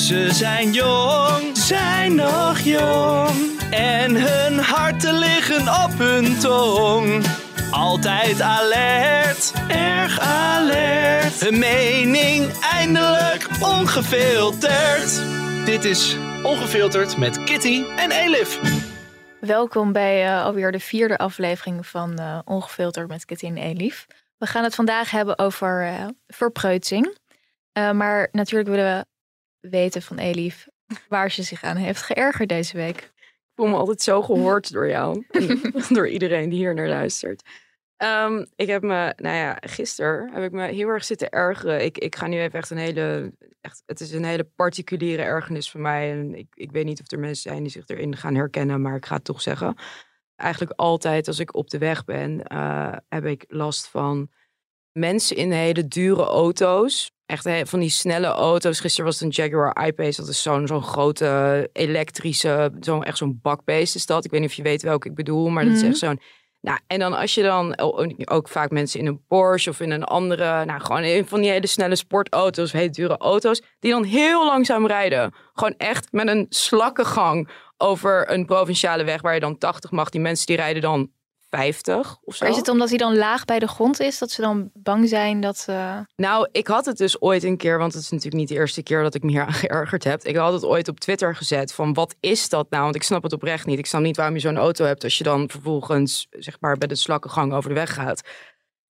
Ze zijn jong, zijn nog jong. En hun harten liggen op hun tong. Altijd alert, erg alert. Hun mening eindelijk ongefilterd. Dit is Ongefilterd met Kitty en Elif. Welkom bij uh, alweer de vierde aflevering van uh, Ongefilterd met Kitty en Elif. We gaan het vandaag hebben over uh, maar natuurlijk willen we weten van Elif waar ze zich aan heeft geërgerd deze week. Ik voel me altijd zo gehoord door jou door iedereen die hier naar luistert. Um, ik heb me, nou ja, gisteren heb ik me heel erg zitten ergeren. Ik, ik ga nu even echt een hele, echt, het is een hele particuliere ergernis van mij. En ik, ik weet niet of er mensen zijn die zich erin gaan herkennen, maar ik ga het toch zeggen. Eigenlijk altijd als ik op de weg ben, uh, heb ik last van mensen in hele dure auto's. Echt van die snelle auto's. Gisteren was het een Jaguar I-Pace. Dat is zo'n zo'n grote elektrische, zo'n echt zo'n bakbeest is dat. Ik weet niet of je weet welke ik bedoel, maar dat is echt zo'n nou, en dan als je dan ook vaak mensen in een Porsche of in een andere, nou gewoon een van die hele snelle sportauto's, hele dure auto's, die dan heel langzaam rijden. Gewoon echt met een slakkengang over een provinciale weg waar je dan 80 mag. Die mensen die rijden dan 50 of zo. Maar is het omdat hij dan laag bij de grond is, dat ze dan bang zijn dat ze... Nou, ik had het dus ooit een keer, want het is natuurlijk niet de eerste keer dat ik me hier aan geërgerd heb. Ik had het ooit op Twitter gezet van wat is dat nou? Want ik snap het oprecht niet. Ik snap niet waarom je zo'n auto hebt als je dan vervolgens, zeg maar, bij de slakkengang over de weg gaat.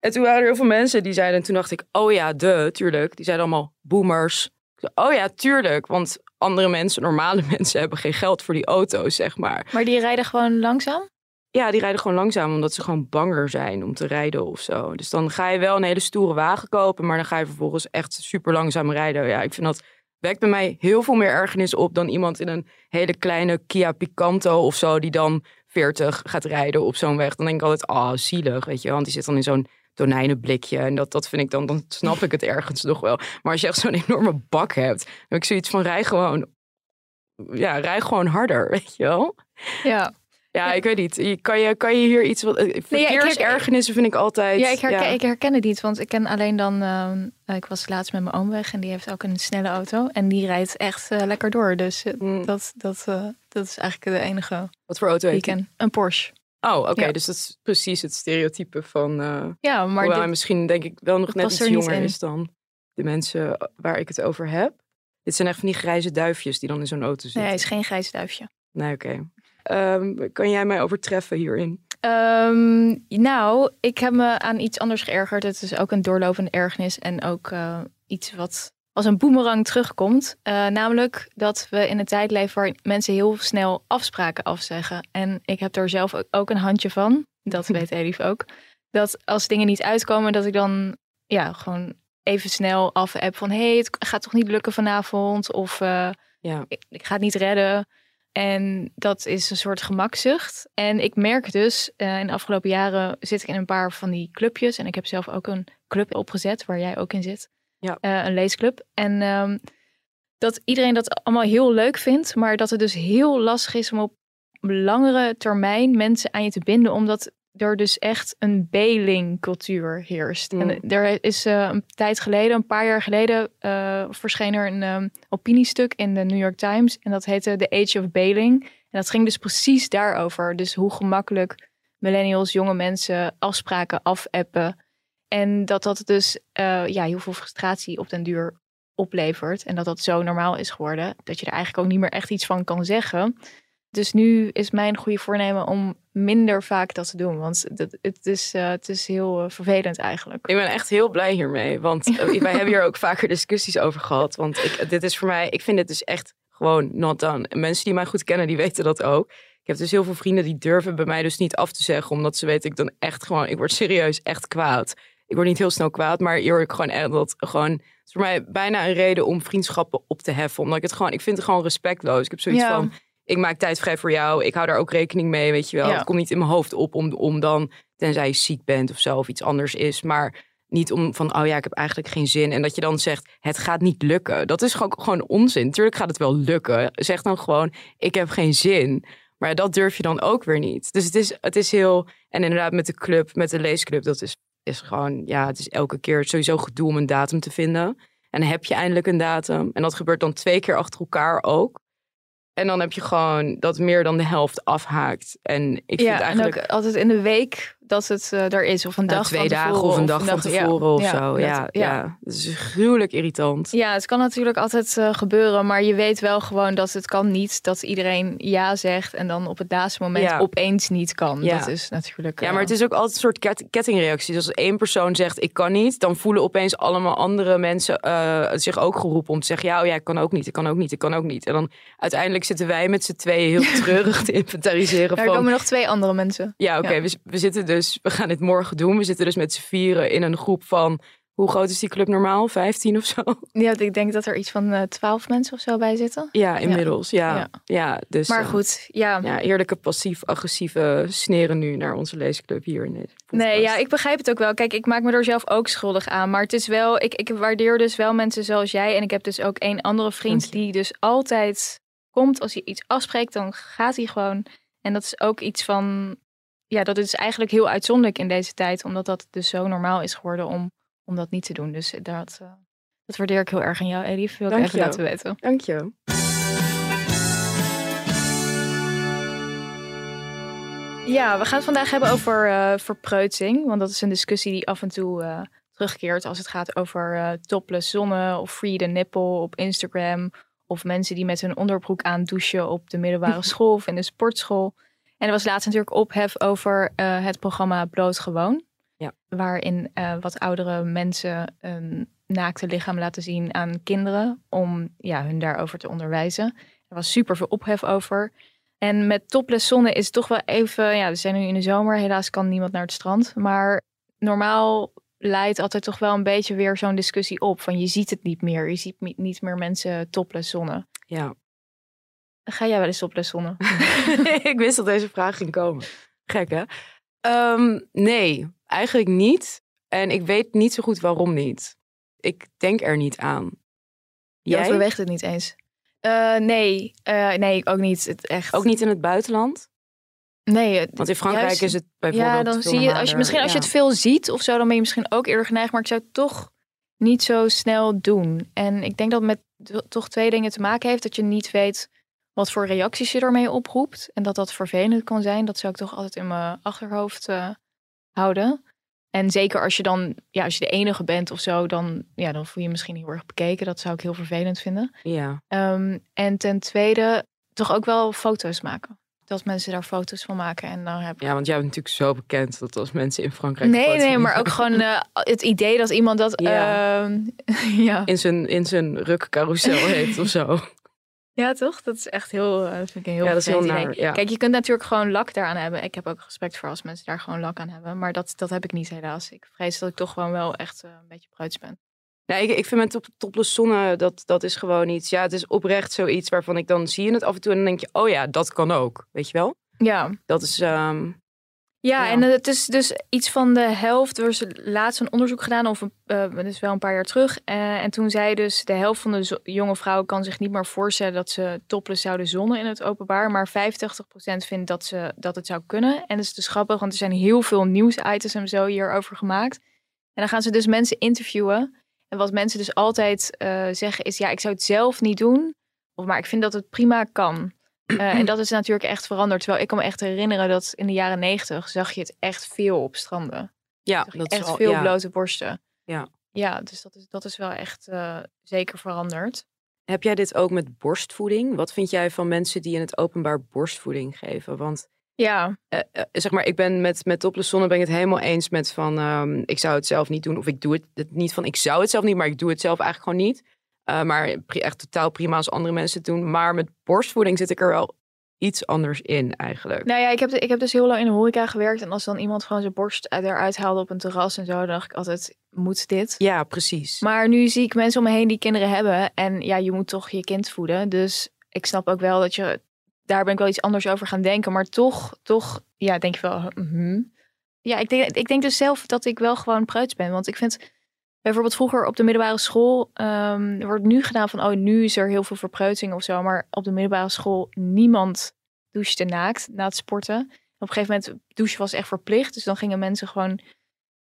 En toen waren er heel veel mensen die zeiden, en toen dacht ik, oh ja, de, tuurlijk. Die zeiden allemaal boomers. Oh ja, tuurlijk, want andere mensen, normale mensen, hebben geen geld voor die auto's, zeg maar. Maar die rijden gewoon langzaam? Ja, die rijden gewoon langzaam omdat ze gewoon banger zijn om te rijden of zo. Dus dan ga je wel een hele stoere wagen kopen, maar dan ga je vervolgens echt super langzaam rijden. Ja, ik vind dat wekt bij mij heel veel meer ergernis op dan iemand in een hele kleine Kia Picanto of zo, die dan 40 gaat rijden op zo'n weg. Dan denk ik altijd, ah, oh, zielig, weet je, want die zit dan in zo'n tonijnenblikje. En dat, dat vind ik dan, dan snap ik het ergens nog wel. Maar als je echt zo'n enorme bak hebt, dan heb ik zoiets van, rij gewoon, ja, rij gewoon harder, weet je wel. Ja. Ja, ik weet niet. Kan je, kan je hier iets... Wat, eh, verkeersergernissen vind ik altijd... Ja, ik herken, ik herken het niet. Want ik ken alleen dan... Uh, ik was laatst met mijn oom weg en die heeft ook een snelle auto. En die rijdt echt uh, lekker door. Dus mm. dat, dat, dat is eigenlijk de enige... Wat voor auto heeft. Een Porsche. Oh, oké. Okay. Dus dat is precies het stereotype van... ja, maar... Dit, misschien denk ik wel nog net iets jonger is dan de mensen waar ik het over heb. Dit zijn echt van die grijze duifjes die dan in zo'n auto zitten. Nee, hij is geen grijze duifje. Nee, oké. Um, kan jij mij overtreffen hierin? Um, nou, ik heb me aan iets anders geërgerd. Het is ook een doorlopende ergernis en ook uh, iets wat als een boemerang terugkomt. Uh, namelijk dat we in een tijd leven waar mensen heel snel afspraken afzeggen. En ik heb er zelf ook een handje van. Dat weet Elif ook. Dat als dingen niet uitkomen, dat ik dan ja, gewoon even snel af heb van... hé, hey, het gaat toch niet lukken vanavond? Of uh, ja. ik, ik ga het niet redden. En dat is een soort gemakzucht. En ik merk dus, uh, in de afgelopen jaren zit ik in een paar van die clubjes. En ik heb zelf ook een club opgezet, waar jij ook in zit. Ja. Uh, een leesclub. En um, dat iedereen dat allemaal heel leuk vindt. Maar dat het dus heel lastig is om op langere termijn mensen aan je te binden. Omdat er dus echt een Beling-cultuur heerst. En mm. er is uh, een tijd geleden, een paar jaar geleden, uh, verscheen er een um, opiniestuk in de New York Times. En dat heette The Age of Bailing. En dat ging dus precies daarover. Dus hoe gemakkelijk millennials, jonge mensen afspraken afappen. En dat dat dus uh, ja, heel veel frustratie op den duur oplevert. En dat dat zo normaal is geworden. Dat je er eigenlijk ook niet meer echt iets van kan zeggen. Dus nu is mijn goede voornemen om minder vaak dat te doen. Want het, het is, uh, het is heel uh, vervelend eigenlijk. Ik ben echt heel blij hiermee. Want uh, wij hebben hier ook vaker discussies over gehad. Want ik, dit is voor mij, ik vind het dus echt gewoon not done. En mensen die mij goed kennen, die weten dat ook. Ik heb dus heel veel vrienden die durven bij mij dus niet af te zeggen. Omdat ze weten ik dan echt gewoon, ik word serieus echt kwaad. ik word niet heel snel kwaad, maar hier ik gewoon echt dat gewoon, het is voor mij bijna een reden om vriendschappen op te heffen. Omdat ik het gewoon, ik vind het gewoon respectloos. Ik heb zoiets Ja. van, ik maak tijd vrij voor jou, ik hou daar ook rekening mee, weet je wel. Ja. Het komt niet in mijn hoofd op om, om dan, tenzij je ziek bent of zo, of iets anders is, maar niet om van, oh ja, ik heb eigenlijk geen zin. En dat je dan zegt, het gaat niet lukken. Dat is gewoon, gewoon onzin. Tuurlijk gaat het wel lukken. Zeg dan gewoon, ik heb geen zin. Maar dat durf je dan ook weer niet. Dus het is, het is heel... En inderdaad met de club, met de leesclub, dat is, is gewoon... Ja, het is elke keer sowieso gedoe om een datum te vinden. En dan heb je eindelijk een datum. En dat gebeurt dan twee keer achter elkaar ook. En dan heb je gewoon dat meer dan de helft afhaakt. En ik vind ja, eigenlijk... en ook altijd in de week dat het eh, er is. Of een nou, dag twee van dagen tevoren, of een dag van ja, tevoren of ja, zo. dat- Ja, ja. Dat is gruwelijk irritant. Ja, het kan natuurlijk altijd eh, gebeuren, maar je weet wel gewoon dat het kan niet dat iedereen ja zegt en dan op het laatste moment opeens niet kan. Ja. Dat is natuurlijk. Ja, eh, maar het is ook altijd een soort ket- kettingreactie. Dus als één persoon zegt ik kan niet, dan voelen opeens allemaal andere mensen zich ook geroepen om te zeggen ja, oh ja, ik kan ook niet, ik kan ook niet, ik kan ook niet. En dan uiteindelijk zitten wij met z'n tweeën heel treurig te inventariseren er van komen nog twee andere mensen. ja, oké, we, we zitten dus, we gaan dit morgen doen. We zitten dus met z'n vieren in een groep van hoe groot is die club normaal? 15 of zo? Ja, ik denk dat er iets van eh, twaalf mensen of zo bij zitten. Ja, inmiddels. Ja, Ja. ja. dus Maar eh, goed, ja. ja, eerlijke passief-agressieve sneren nu naar onze leesclub hier in deze Nee, ja, ik begrijp het ook wel. Kijk, ik maak me er zelf ook schuldig aan. Maar het is wel, ik, ik waardeer dus wel mensen zoals jij. En ik heb dus ook één andere vriend die dus altijd komt. Als hij iets afspreekt, dan gaat hij gewoon. En dat is ook iets van, ja, dat is eigenlijk heel uitzonderlijk in deze tijd. Omdat dat dus zo normaal is geworden om, om dat niet te doen. Dus dat, eh, dat waardeer ik heel erg aan jou, Elif. Wil ik Dank even je. laten weten. Dank je. Ja, we gaan het vandaag hebben over verpreutsing. Want dat is een discussie die af en toe eh, terugkeert als het gaat over eh topless zonne of free the nipple op Instagram. Of mensen die met hun onderbroek aan douchen op de middelbare school of in de sportschool. En er was laatst natuurlijk ophef over eh, het programma Bloot Gewoon. Ja. Waarin eh, wat oudere mensen een naakte lichaam laten zien aan kinderen. Om ja, hun daarover te onderwijzen. Er was super veel ophef over. En met topless zonne is het toch wel even... Ja, we zijn nu in de zomer. Helaas kan niemand naar het strand. Maar normaal leidt altijd toch wel een beetje weer zo'n discussie op. Van je ziet het niet meer. Je ziet niet meer mensen topless zonne. Ja. Ga jij wel eens topless zonne? ik wist dat deze vraag ging komen. Gek, hè? Ehm, nee, eigenlijk niet. En ik weet niet zo goed waarom niet. Ik denk er niet aan. Je Jij? overweegt het niet eens. Eh, nee, eh, nee, ook niet. Het echt. Ook niet in het buitenland? Nee, het- Want in Frankrijk juist- is het bijvoorbeeld Ja, dan zie je, als je misschien als je het veel ziet of zo, dan ben je misschien ook eerder geneigd. Maar ik zou het toch niet zo snel doen. En ik denk dat het met to- toch twee dingen te maken heeft. Dat je niet weet wat voor reacties je ermee oproept. En dat dat vervelend kan zijn. Dat zou ik toch altijd in mijn achterhoofd eh, houden. En zeker als je dan, ja, als je de enige bent of zo, dan, ja, dan voel je je misschien heel erg bekeken. Dat zou ik heel vervelend vinden. Ja. Ehm, en ten tweede, toch ook wel foto's maken. Dat mensen daar foto's van maken. En dan heb ja, want jij bent natuurlijk zo bekend dat als mensen in Frankrijk... Nee, nee, maar ook gewoon eh, het idee dat iemand dat. Ja. ehm, ja. In zijn, in zijn rukcarousel heeft of zo. Ja, toch? Dat is echt heel. eh, vind ik een heel Ja, dat is heel naar, ja. Kijk, je kunt natuurlijk gewoon lak daaraan hebben. Ik heb ook respect voor als mensen daar gewoon lak aan hebben. Maar dat, dat heb ik niet, helaas. Ik vrees dat ik toch gewoon wel echt eh, een beetje pruits ben. Nee, ik, ik vind met top, topless zonne, dat, dat is gewoon iets... Ja, het is oprecht zoiets waarvan ik dan zie je het af en toe... en dan denk je, oh ja, dat kan ook. Weet je wel? Ja, Dat is... ehm, Ja, Ja. en het is dus iets van de helft. Er is laatst een onderzoek gedaan, of eh, het is wel een paar jaar terug. Eh, en toen zei dus de helft van de zo- jonge vrouwen kan zich niet meer voorstellen dat ze topless zouden zonnen in het openbaar. Maar 85% vindt dat, ze, dat het zou kunnen. En dat is dus grappig, want er zijn heel veel nieuwsitems en zo hierover gemaakt. En dan gaan ze dus mensen interviewen. En wat mensen dus altijd eh, zeggen is, ja, ik zou het zelf niet doen. Of maar ik vind dat het prima kan. Eh, en dat is natuurlijk echt veranderd. Terwijl ik kan me echt herinneren dat in de jaren negentig zag je het echt veel op stranden. ja, dat is echt veel ja. blote borsten. Ja. Ja, dus dat is, dat is wel echt eh, zeker veranderd. Heb jij dit ook met borstvoeding? Wat vind jij van mensen die in het openbaar borstvoeding geven? Want Ja, eh, zeg maar, ik ben met, met topless zonne ben ik het helemaal eens met van... ehm, ik zou het zelf niet doen. Of ik doe het, het niet van ik zou het zelf niet, maar ik doe het zelf eigenlijk gewoon niet. Eh, maar echt totaal prima als andere mensen het doen. Maar met borstvoeding zit ik er wel iets anders in eigenlijk. Nou ja, ik heb, ik heb dus heel lang in de horeca gewerkt. En als dan iemand gewoon zijn borst uit- eruit haalde op een terras en zo, dan dacht ik altijd, moet dit? Ja, precies. Maar nu zie ik mensen om me heen die kinderen hebben. En ja, je moet toch je kind voeden. Dus ik snap ook wel dat je, daar ben ik wel iets anders over gaan denken. Maar toch, toch, ja, denk je wel, mhm. Ja, ik denk, ik denk dus zelf dat ik wel gewoon preuts ben. Want ik vind bijvoorbeeld vroeger op de middelbare school, er wordt nu gedaan van, oh, nu is er heel veel verpreutsing of zo. Maar op de middelbare school, niemand douchte naakt na het sporten. Op een gegeven moment, douchen was echt verplicht. Dus dan gingen mensen gewoon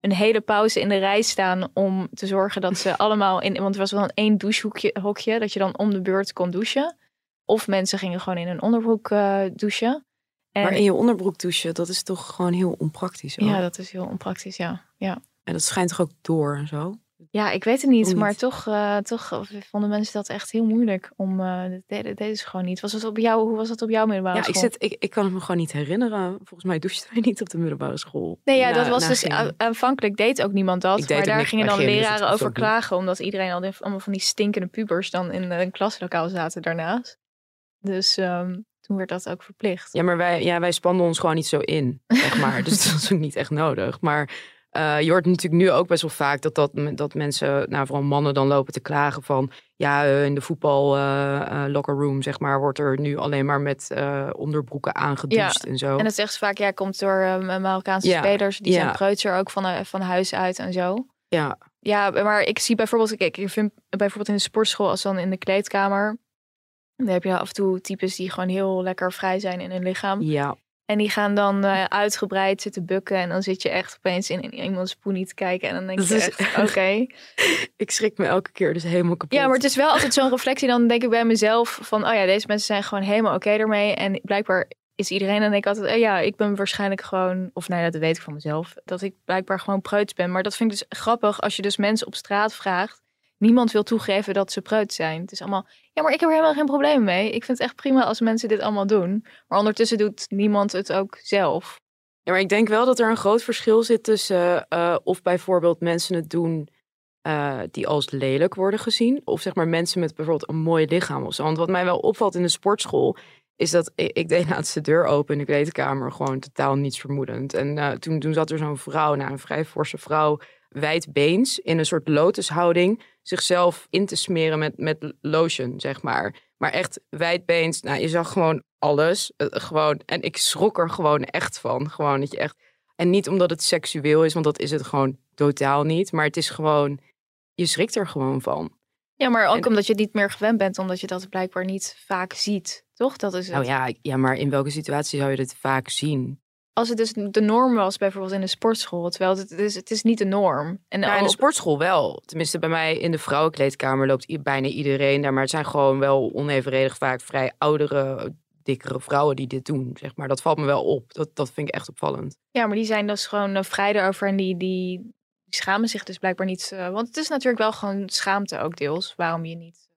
een hele pauze in de rij staan om te zorgen dat ze allemaal in, want er was wel een één douchehokje, hokje, dat je dan om de beurt kon douchen. Of mensen gingen gewoon in een onderbroek eh, douchen. En Maar in je onderbroek douchen, dat is toch gewoon heel onpraktisch. ook? ja, dat is heel onpraktisch, ja. ja. En dat schijnt toch ook door en zo? Ja, ik weet het niet, maar toch, eh, toch vonden mensen dat echt heel moeilijk om. eh dat deden, deden ze gewoon niet. Was het op jou? Hoe was dat op jouw middelbare Ja, ik, school? zit, ik, ik kan het me gewoon niet herinneren. Volgens mij douchten wij niet op de middelbare school. Nee, ja, Na- dat was dus geen- aanvankelijk deed ook niemand dat. Maar daar niks gingen dan leraren over klagen, omdat iedereen al die- allemaal van die stinkende pubers dan in een klaslokaal zaten daarnaast. Dus ehm, toen werd dat ook verplicht. Ja, maar wij, ja, wij spanden ons gewoon niet zo in, zeg maar. dus dat is ook niet echt nodig. Maar eh, je hoort natuurlijk nu ook best wel vaak dat, dat, dat mensen, nou vooral mannen, dan lopen te klagen van... Ja, eh, in de voetbal eh, locker room, zeg maar, wordt er nu alleen maar met onderbroeken aangedoucht en zo. En dat zegt ze vaak, ja, komt door Marokkaanse Ja, spelers. Die ja. zijn preutser ook van, van huis uit en zo. Ja, Ja, maar ik zie bijvoorbeeld, kijk, ik vind bijvoorbeeld in de sportschool, als dan in de kleedkamer, dan heb je af en toe types die gewoon heel lekker vrij zijn in hun lichaam. ja. En die gaan dan eh, uitgebreid zitten bukken en dan zit je echt opeens in, in iemands poenie te kijken en dan denk Dat je echt, oké. Ik schrik me elke keer dus helemaal kapot. Ja, maar het is wel altijd zo'n reflectie. Dan denk ik bij mezelf van, oh ja, deze mensen zijn gewoon helemaal oké ermee. En blijkbaar is iedereen, dan denk ik altijd, oh ja, ik ben waarschijnlijk gewoon, of nee, dat weet ik van mezelf, dat ik blijkbaar gewoon preuts ben. Maar dat vind ik dus grappig als je dus mensen op straat vraagt. Niemand wil toegeven dat ze preut zijn. Het is allemaal, ja, maar ik heb er helemaal geen probleem mee. Ik vind het echt prima als mensen dit allemaal doen. Maar ondertussen doet niemand het ook zelf. Ja, maar ik denk wel dat er een groot verschil zit tussen eh, of bijvoorbeeld mensen het doen eh, die als lelijk worden gezien. Of zeg maar mensen met bijvoorbeeld een mooi lichaam of zo. Want wat mij wel opvalt in de sportschool is dat ik, deed laatst de deur open in de kleedkamer. Gewoon totaal niets vermoedend. En eh, toen, toen zat er zo'n vrouw, nou, een vrij forse vrouw, wijdbeens in een soort lotushouding zichzelf in te smeren met, met lotion, zeg maar. Maar echt wijdbeens, nou, je zag gewoon alles. eh, gewoon, en ik schrok er gewoon echt van. Gewoon dat je echt... En niet omdat het seksueel is, want dat is het gewoon totaal niet. Maar het is gewoon... Je schrikt er gewoon van. Ja, maar ook En- omdat je het niet meer gewend bent, omdat je dat blijkbaar niet vaak ziet. Toch? Dat is het. Nou ja, ja, maar in welke situatie zou je dit vaak zien? Als het dus de norm was, bijvoorbeeld in de sportschool, terwijl het, is, het is niet de norm. En Nou, in de sportschool wel. Tenminste, bij mij in de vrouwenkleedkamer loopt bijna iedereen daar. Maar het zijn gewoon wel onevenredig vaak vrij oudere, dikkere vrouwen die dit doen. Zeg maar. Dat valt me wel op. Dat, dat vind ik echt opvallend. ja, maar die zijn dus gewoon uh, vrij daarover en die, die, die schamen zich dus blijkbaar niet. eh, want het is natuurlijk wel gewoon schaamte ook deels, waarom je niet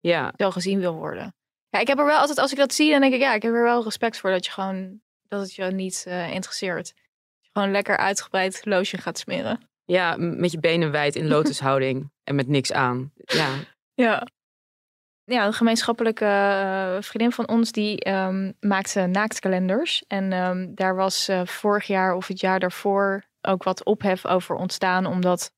Ja, zo gezien wil worden. Ja, ik heb er wel altijd, als ik dat zie, dan denk ik, ja, ik heb er wel respect voor dat je gewoon, dat het je niet eh, interesseert. Dat je gewoon lekker uitgebreid lotion gaat smeren. ja met je benen wijd in lotushouding en met niks aan. Ja, Ja. Ja, een gemeenschappelijke eh, vriendin van ons die ehm, maakte naaktkalenders. En ehm, daar was eh, vorig jaar of het jaar daarvoor ook wat ophef over ontstaan. Omdat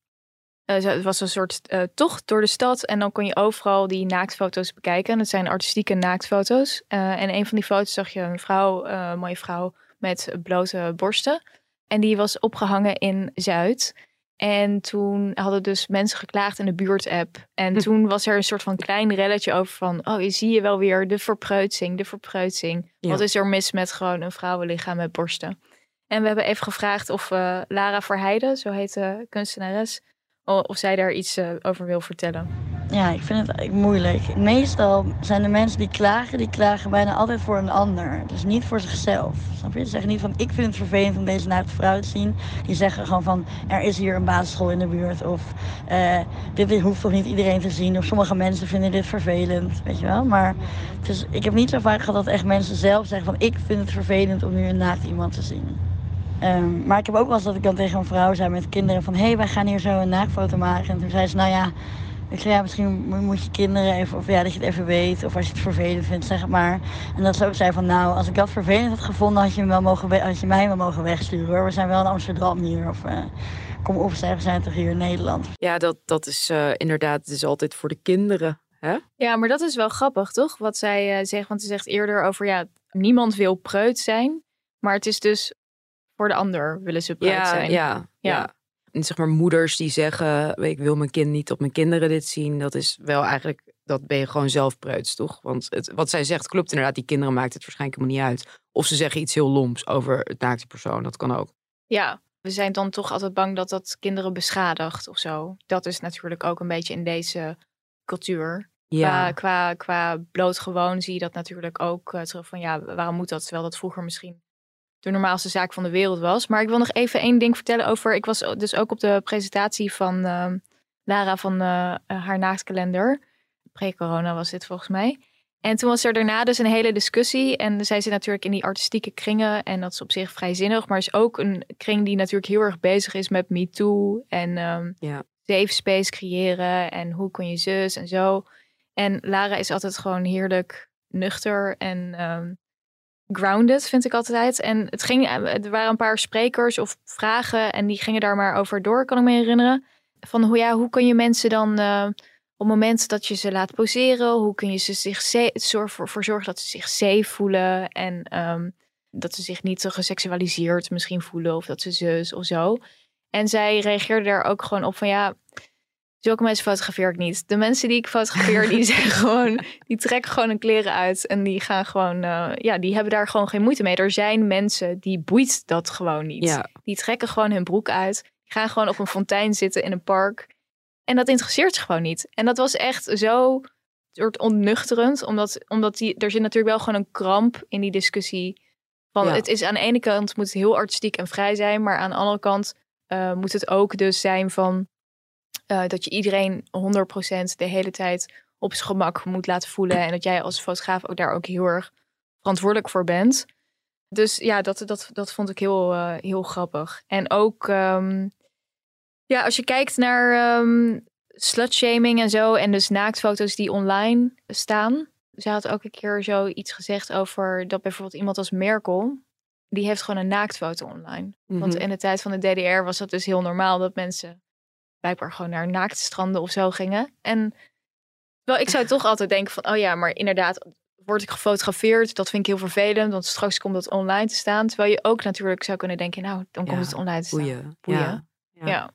zo- het was een soort eh, tocht door de stad. En dan kon je overal die naaktfoto's bekijken. En het zijn artistieke naaktfoto's. Eh, en een van die foto's zag je een vrouw, een mooie vrouw met blote borsten. En die was opgehangen in Zuid. En toen hadden dus mensen geklaagd in de buurt-app. En Hm. toen was er een soort van klein relletje over van... oh, je zie je wel weer de verpreutsing, de verpreutsing. Ja. Wat is er mis met gewoon een vrouwenlichaam met borsten? En we hebben even gevraagd of Lara Verheijden, zo heet de kunstenares... of zij daar iets eh, over wil vertellen. Ja, ik vind het eigenlijk moeilijk. Meestal zijn de mensen die klagen, die klagen bijna altijd voor een ander. Dus niet voor zichzelf. Snap je? Ze zeggen niet van ik vind het vervelend om deze naakte vrouw te zien. Die zeggen gewoon van er is hier een basisschool in de buurt. Of eh, dit hoeft toch niet iedereen te zien. Of sommige mensen vinden dit vervelend. Weet je wel? Maar is, ik heb niet zo vaak gehad dat echt mensen zelf zeggen van ik vind het vervelend om nu een naakt iemand te zien. Ehm, maar ik heb ook wel eens dat ik dan tegen een vrouw zei met kinderen van... hé, hey, wij gaan hier zo een naaktfoto maken. En toen zei ze, nou ja, Ik zei, ja, misschien moet- je kinderen even, of ja, dat je het even weet. Of als je het vervelend vindt, zeg het maar. En dat ze ook zei van, nou, als ik dat vervelend had gevonden, had je, hem wel mogen had je mij wel mogen wegsturen hoor. We zijn wel in Amsterdam hier. Of eh, kom op, zeg, we zijn toch hier in Nederland. Ja, dat, dat is eh, inderdaad, het is altijd voor de kinderen. Hè? Ja, maar dat is wel grappig, toch? Wat zij eh, zegt, want ze zegt eerder over, ja, niemand wil preut zijn. Maar het is dus voor de ander willen ze Ja, zijn. ja, Ja. ja. En zeg maar moeders die zeggen, ik wil mijn kind niet op mijn kinderen dit zien. Dat is wel eigenlijk, dat ben je gewoon zelf preuts, toch? Want het, wat zij zegt klopt inderdaad. Die kinderen maakt het waarschijnlijk helemaal niet uit. Of ze zeggen iets heel loms over het naakte persoon. Dat kan ook. Ja, we zijn dan toch altijd bang dat dat kinderen beschadigt of zo. Dat is natuurlijk ook een beetje in deze cultuur. Qua, qua, qua blootgewoon zie je dat natuurlijk ook eh, terug van ja, waarom moet dat? Terwijl dat vroeger misschien de normaalste zaak van de wereld was. Maar ik wil nog even één ding vertellen over. Ik was dus ook op de presentatie van ehm, Lara van eh, haar naaktkalender. Pre-corona was dit volgens mij. En toen was er daarna dus een hele discussie. En zij zit natuurlijk in die artistieke kringen. En dat is op zich vrijzinnig. Maar is ook een kring die natuurlijk heel erg bezig is met Me Too. En ehm Ja. safe space creëren. En hoe kun je zus en zo. En Lara is altijd gewoon heerlijk nuchter en ehm, grounded, vind ik altijd. En het ging, er waren een paar sprekers of vragen en die gingen daar maar over door, kan ik me herinneren. Van hoe, ja, hoe kun je mensen dan eh, op moment dat je ze laat poseren, hoe kun je ze zich zorg voor, zorgen dat ze zich safe voelen en ehm, dat ze zich niet te geseksualiseerd misschien voelen of dat ze zus of zo. En zij reageerde daar ook gewoon op van ja, zulke mensen fotografeer ik niet. De mensen die ik fotografeer, die zijn gewoon, die trekken gewoon hun kleren uit en die gaan gewoon, eh, ja, die hebben daar gewoon geen moeite mee. Er zijn mensen die boeit dat gewoon niet. Ja. Die trekken gewoon hun broek uit, die gaan gewoon op een fontein zitten in een park en dat interesseert ze gewoon niet. En dat was echt zo soort ontnuchterend, omdat, omdat die, er zit natuurlijk wel gewoon een kramp in die discussie. Van Ja. het is aan de ene kant moet het heel artistiek en vrij zijn, maar aan de andere kant eh, moet het ook dus zijn van eh, dat je iedereen 100% de hele tijd op zijn gemak moet laten voelen. En dat jij als fotograaf ook daar ook heel erg verantwoordelijk voor bent. Dus ja, dat, dat, dat vond ik heel, eh, heel grappig. En ook, ehm, ja, als je kijkt naar ehm slutshaming en zo. En dus naaktfoto's die online staan. Zij had ook een keer zo iets gezegd over dat bijvoorbeeld iemand als Merkel. Die heeft gewoon een naaktfoto online. Want Mhm. in de tijd van de DDR was dat dus heel normaal dat mensen blijkbaar gewoon naar naaktstranden of zo gingen. En wel, ik zou toch altijd denken van, oh ja, maar inderdaad, word ik gefotografeerd? Dat vind ik heel vervelend, want straks komt dat online te staan. Terwijl je ook natuurlijk zou kunnen denken, nou, dan komt Ja, het online te staan. Boeien. Boeien. Ja. Ja.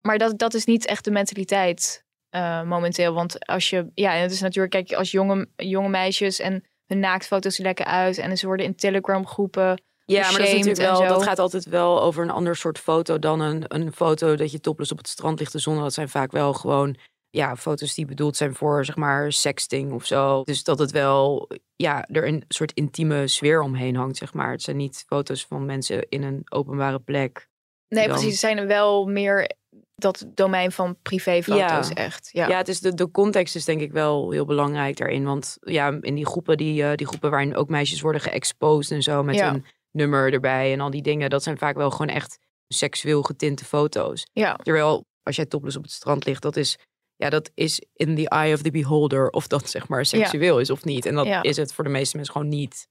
Maar dat, dat is niet echt de mentaliteit eh, momenteel. Want als je, ja, en het is natuurlijk, kijk, als jonge, jonge meisjes en hun naaktfoto's lekken uit en ze worden in Telegram groepen. Ja, maar dat, is Shamed natuurlijk en wel, zo. dat gaat altijd wel over een ander soort foto dan een, een foto dat je topless op het strand ligt de zon. Dat zijn vaak wel gewoon ja, foto's die bedoeld zijn voor zeg maar sexting of zo. Dus dat het wel ja, er een soort intieme sfeer omheen hangt, zeg maar. Het zijn niet foto's van mensen in een openbare plek. Nee, Dan- precies. Ze zijn wel meer dat domein van privéfoto's Ja. echt. Ja, Ja. het is de, de context is denk ik wel heel belangrijk daarin. Want ja, in die groepen, die, eh, die groepen waarin ook meisjes worden geëxposed en zo met Ja. een nummer erbij en al die dingen, dat zijn vaak wel gewoon echt seksueel getinte foto's. ja. Terwijl als jij topless op het strand ligt, dat is, ja, dat is in the eye of the beholder of dat zeg maar seksueel is of niet. En dat Ja. is het voor de meeste mensen gewoon niet.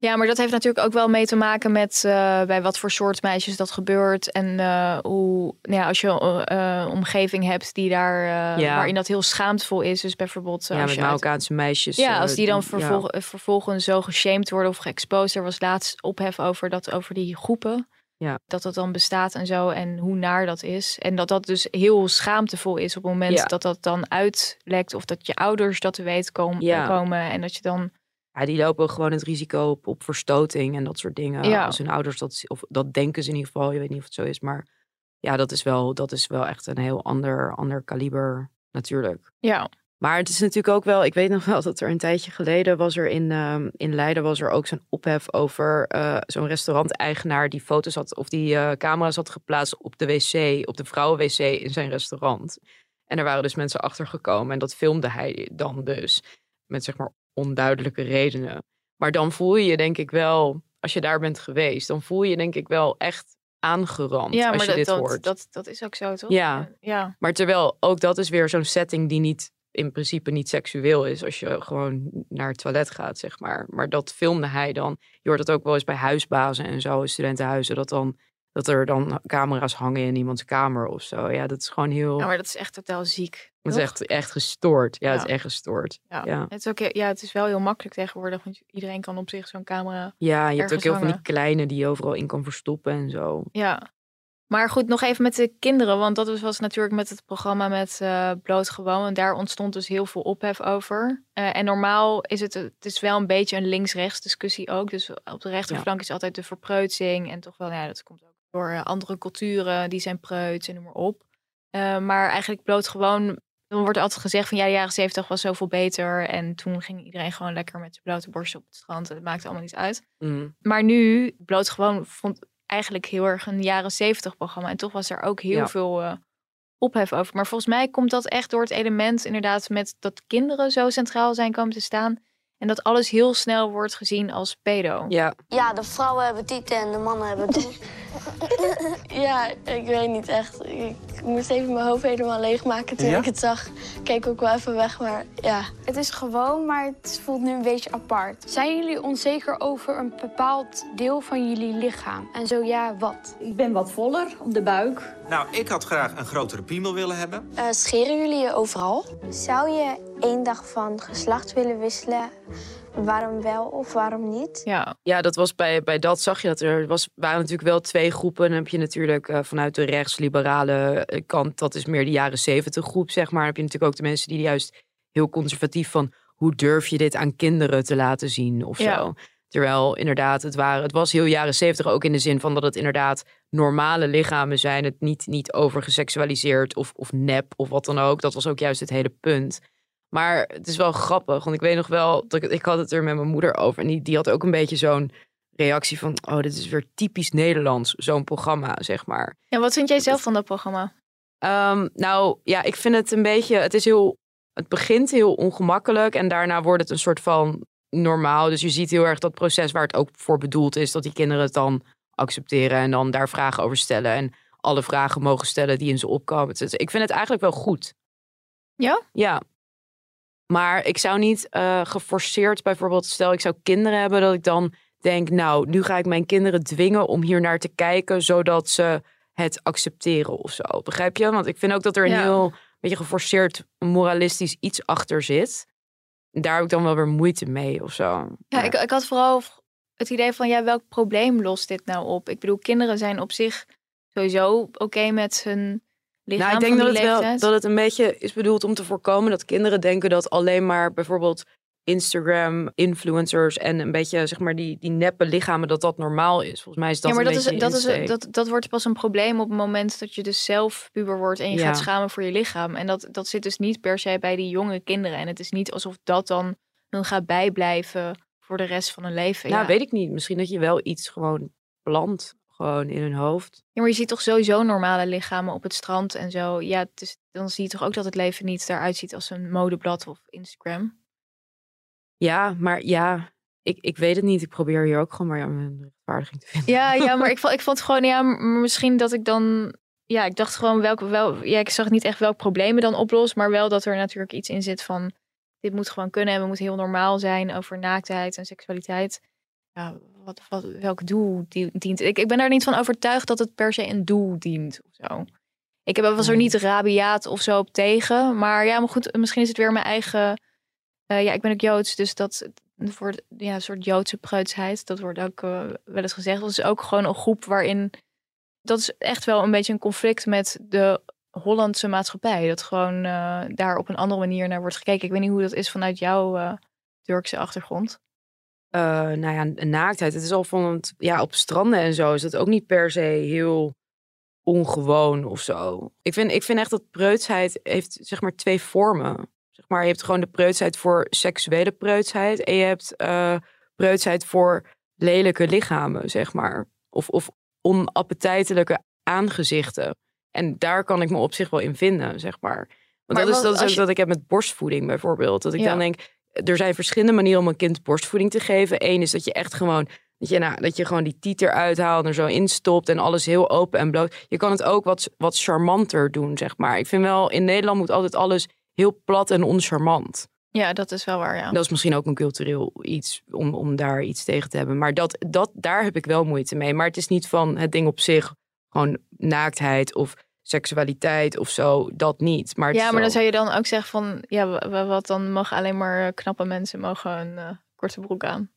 Ja, maar dat heeft natuurlijk ook wel mee te maken met eh, bij wat voor soort meisjes dat gebeurt. En eh, hoe, nou ja, als je eh, eh, omgeving hebt die daar, Ja. waarin dat heel schaamtevol is. Dus bijvoorbeeld ja, als met uit- Marokkaanse meisjes. Ja, als die dan vervolg, vervolgens zo geshamed worden of geëxposed. Er was laatst ophef over, dat, over die groepen. Ja. Dat dat dan bestaat en zo. En hoe naar dat is. En dat dat dus heel schaamtevol is op het moment Ja. dat dat dan uitlekt. Of dat je ouders dat te weten komen. Komen en dat je dan... Ja, die lopen gewoon het risico op, op verstoting en dat soort dingen. Ja. Als hun ouders dat, of dat denken ze in ieder geval. Je weet niet of het zo is, maar ja, dat is wel, dat is wel echt een heel ander, ander kaliber natuurlijk. Ja, Maar het is natuurlijk ook wel, ik weet nog wel dat er een tijdje geleden was er in, ehm, in Leiden was er ook zo'n ophef over eh, zo'n restauranteigenaar die foto's had of die eh, camera's had geplaatst op de wc, op de vrouwenwc in zijn restaurant. En er waren dus mensen achtergekomen en dat filmde hij dan dus met zeg maar onduidelijke redenen. Maar dan voel je je denk ik wel, als je daar bent geweest, dan voel je denk ik wel echt aangerand Ja, als je dat, dit dat, hoort. dat, dat is ook zo, toch? Ja. ja. Maar terwijl ook dat is weer zo'n setting die niet in principe niet seksueel is als je gewoon naar het toilet gaat, zeg maar. Maar dat filmde hij dan. Je hoort het ook wel eens bij huisbazen en zo, studentenhuizen, dat dan dat er dan camera's hangen in iemands kamer of zo. Ja, dat is gewoon heel. Ja, maar dat is echt totaal ziek. het is echt, echt gestoord. Ja, het is echt gestoord. Ja. Ja. Het, is ook, ja, het is wel heel makkelijk tegenwoordig, want iedereen kan op zich zo'n camera. Ja, je hebt ook heel veel van die hangen. kleine die je overal in kan verstoppen en zo. Ja. Maar goed, nog even met de kinderen, want dat was- natuurlijk met het programma met eh Bloot Gewoon. En daar ontstond dus heel veel ophef over. Eh, en normaal is het, het is wel een beetje een links-rechts discussie ook. Dus op de rechterflank is altijd de verpreutsing. En toch wel, ja, dat komt ook door eh, andere culturen, die zijn preuts en noem maar op. Eh, maar eigenlijk Bloot Gewoon, dan wordt altijd gezegd van ja, de jaren zeventig was zoveel beter. En toen ging iedereen gewoon lekker met zijn blote borst op het strand. En het maakte allemaal niet uit. Mm. Maar nu, Bloot Gewoon vond eigenlijk heel erg een jaren zeventig programma. En toch was er ook heel Ja. veel eh, ophef over. Maar volgens mij komt dat echt door het element inderdaad met dat kinderen zo centraal zijn komen te staan. En dat alles heel snel wordt gezien als pedo. Ja, Ja, de vrouwen hebben tieten en de mannen hebben doen. Ja, ik weet niet echt. Ik moest even mijn hoofd helemaal leegmaken toen Ja? ik het zag. Ik keek ook wel even weg, maar ja. Het is gewoon, maar het voelt nu een beetje apart. Zijn jullie onzeker over een bepaald deel van jullie lichaam? En zo ja, wat? Ik ben wat voller op de buik. Nou, ik had graag een grotere piemel willen hebben. Eh, scheren jullie je overal? Zou je één dag van geslacht willen wisselen? Waarom wel of waarom niet? Ja, ja dat was bij, bij dat zag je dat er was, waren natuurlijk wel twee groepen. Dan heb je natuurlijk eh, vanuit de rechtsliberale eh, kant, dat is meer de jaren zeventig groep, zeg maar. Dan heb je natuurlijk ook de mensen die juist heel conservatief van hoe durf je dit aan kinderen te laten zien of Ja. zo. Terwijl inderdaad, het, waren, het was heel jaren zeventig ook in de zin van dat het inderdaad normale lichamen zijn. Het niet, niet overgeseksualiseerd of, of nep of wat dan ook. Dat was ook juist het hele punt. Maar het is wel grappig, want ik weet nog wel, dat ik, ik had het er met mijn moeder over. En die, die had ook een beetje zo'n reactie van, oh, dit is weer typisch Nederlands, zo'n programma, zeg maar. ja wat vind jij zelf van dat programma? Ehm, nou ja, ik vind het een beetje, het is heel, het begint heel ongemakkelijk en daarna wordt het een soort van normaal. Dus je ziet heel erg dat proces waar het ook voor bedoeld is, dat die kinderen het dan accepteren en dan daar vragen over stellen en alle vragen mogen stellen die in ze opkomen. Dus ik vind het eigenlijk wel goed. Ja? Ja. Maar ik zou niet eh, geforceerd, bijvoorbeeld, stel ik zou kinderen hebben, dat ik dan denk, nou, nu ga ik mijn kinderen dwingen om hier naar te kijken, zodat ze het accepteren of zo. Begrijp je? Want ik vind ook dat er een Ja. heel beetje geforceerd moralistisch iets achter zit. Daar heb ik dan wel weer moeite mee of zo. Ja, ik, ik had vooral het idee van, ja, welk probleem lost dit nou op? Ik bedoel, kinderen zijn op zich sowieso oké met hun lichaam nou, ik denk dat het wel dat het een beetje is bedoeld om te voorkomen dat kinderen denken dat alleen maar bijvoorbeeld Instagram influencers en een beetje zeg maar die, die neppe lichamen dat dat normaal is. Volgens mij is dat ja, maar een dat, is, dat, is, dat, dat wordt pas een probleem op het moment dat je dus zelf puber wordt en je Ja. gaat schamen voor je lichaam. En dat, dat zit dus niet per se bij die jonge kinderen. En het is niet alsof dat dan hun gaat bijblijven voor de rest van hun leven. Nou, ja. weet ik niet. Misschien dat je wel iets gewoon plant, gewoon in hun hoofd. Ja, maar je ziet toch sowieso normale lichamen op het strand en zo. Ja, is, dan zie je toch ook dat het leven niet eruit ziet als een modeblad of Instagram. Ja, maar ja, ik, ik weet het niet. Ik probeer hier ook gewoon maar mijn rechtvaardiging te vinden. Ja, ja maar ik vond, ik vond gewoon, ja, misschien dat ik dan. Ja, ik dacht gewoon welke wel. Ja, ik zag niet echt welk problemen dan oplost, maar wel dat er natuurlijk iets in zit van. Dit moet gewoon kunnen en we moeten heel normaal zijn over naaktheid en seksualiteit. Ja, wat, wat, welk doel die- dient. Ik, ik ben er niet van overtuigd dat het per se een doel dient of zo. Ik heb, was er niet rabiaat of zo op tegen. Maar ja, maar goed, misschien is het weer mijn eigen. eh, ja, ik ben ook Joods, dus dat wordt ja, een soort Joodse preutsheid. Dat wordt ook eh, wel eens gezegd. Dat is ook gewoon een groep waarin. Dat is echt wel een beetje een conflict met de Hollandse maatschappij. Dat gewoon eh, daar op een andere manier naar wordt gekeken. Ik weet niet hoe dat is vanuit jouw Turkse achtergrond. Eh, nou ja, een naaktheid. Het is al van het, ja, op stranden en zo is dat ook niet per se heel ongewoon of zo. Ik vind, ik vind echt dat preutsheid heeft zeg maar twee vormen. Zeg maar, je hebt gewoon de preutsheid voor seksuele preutsheid en je hebt eh preutsheid voor lelijke lichamen, zeg maar. Of, of onappetijtelijke aangezichten. En daar kan ik me op zich wel in vinden, zeg maar. Want Maar dat is, dat is ook je- dat ik heb met borstvoeding bijvoorbeeld. Dat ik Ja. dan denk, er zijn verschillende manieren om een kind borstvoeding te geven. Eén is dat je echt gewoon Dat je, nou, dat je gewoon die tieter uithaalt en er zo instopt en alles heel open en bloot. Je kan het ook wat, wat charmanter doen, zeg maar. Ik vind wel, in Nederland moet altijd alles heel plat en oncharmant. Ja, dat is wel waar, ja. Dat is misschien ook een cultureel iets om, om daar iets tegen te hebben. Maar dat, dat, daar heb ik wel moeite mee. Maar het is niet van het ding op zich, gewoon naaktheid of seksualiteit of zo, dat niet. Maar ja, maar dan zou je dan ook zeggen van, ja, wa- wa- wat dan mag alleen maar eh, knappe mensen mogen een eh, korte broek aan.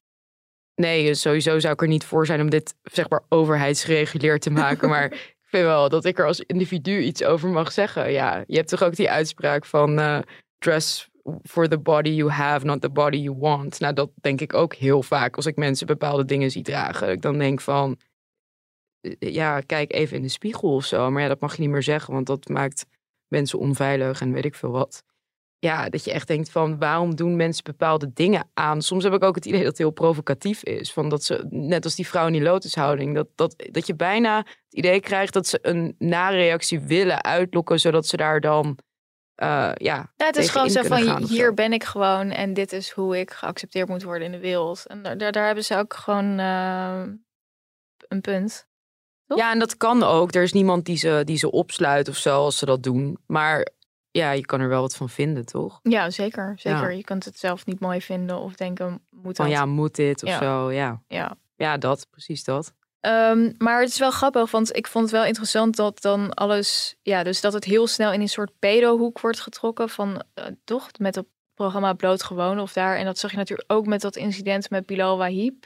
Nee, dus sowieso zou ik er niet voor zijn om dit zeg maar overheidsgereguleerd te maken. maar ik vind wel dat ik er als individu iets over mag zeggen. Ja, je hebt toch ook die uitspraak van eh, dress for the body you have, not the body you want. Nou, dat denk ik ook heel vaak als ik mensen bepaalde dingen zie dragen. Ik dan denk van, eh, ja, kijk even in de spiegel of zo. Maar ja, dat mag je niet meer zeggen, want dat maakt mensen onveilig en weet ik veel wat. Ja, dat je echt denkt van waarom doen mensen bepaalde dingen aan? Soms heb ik ook het idee dat het heel provocatief is. Van dat ze, net als die vrouw in die lotushouding, dat, dat, dat je bijna het idee krijgt dat ze een nareactie willen uitlokken, zodat ze daar dan eh, ja, het is gewoon zo van, gaan hier zo. ben ik gewoon en dit is hoe ik geaccepteerd moet worden in de wereld. En daar, daar, daar hebben ze ook gewoon eh, een punt. Toch? Ja, en dat kan ook. Er is niemand die ze, die ze opsluit of zo als ze dat doen. Maar ja, je kan er wel wat van vinden, toch? Ja, zeker. zeker. Ja. Je kunt het zelf niet mooi vinden of denken, moet Van dat? ja, moet dit of Ja. zo. Ja. Ja. ja, dat, precies dat. Ehm, maar het is wel grappig, want ik vond het wel interessant dat dan alles, ja, dus dat het heel snel in een soort pedohoek wordt getrokken van, eh, toch, met het programma Bloot Gewoon of daar. En dat zag je natuurlijk ook met dat incident met Bilal Wahib.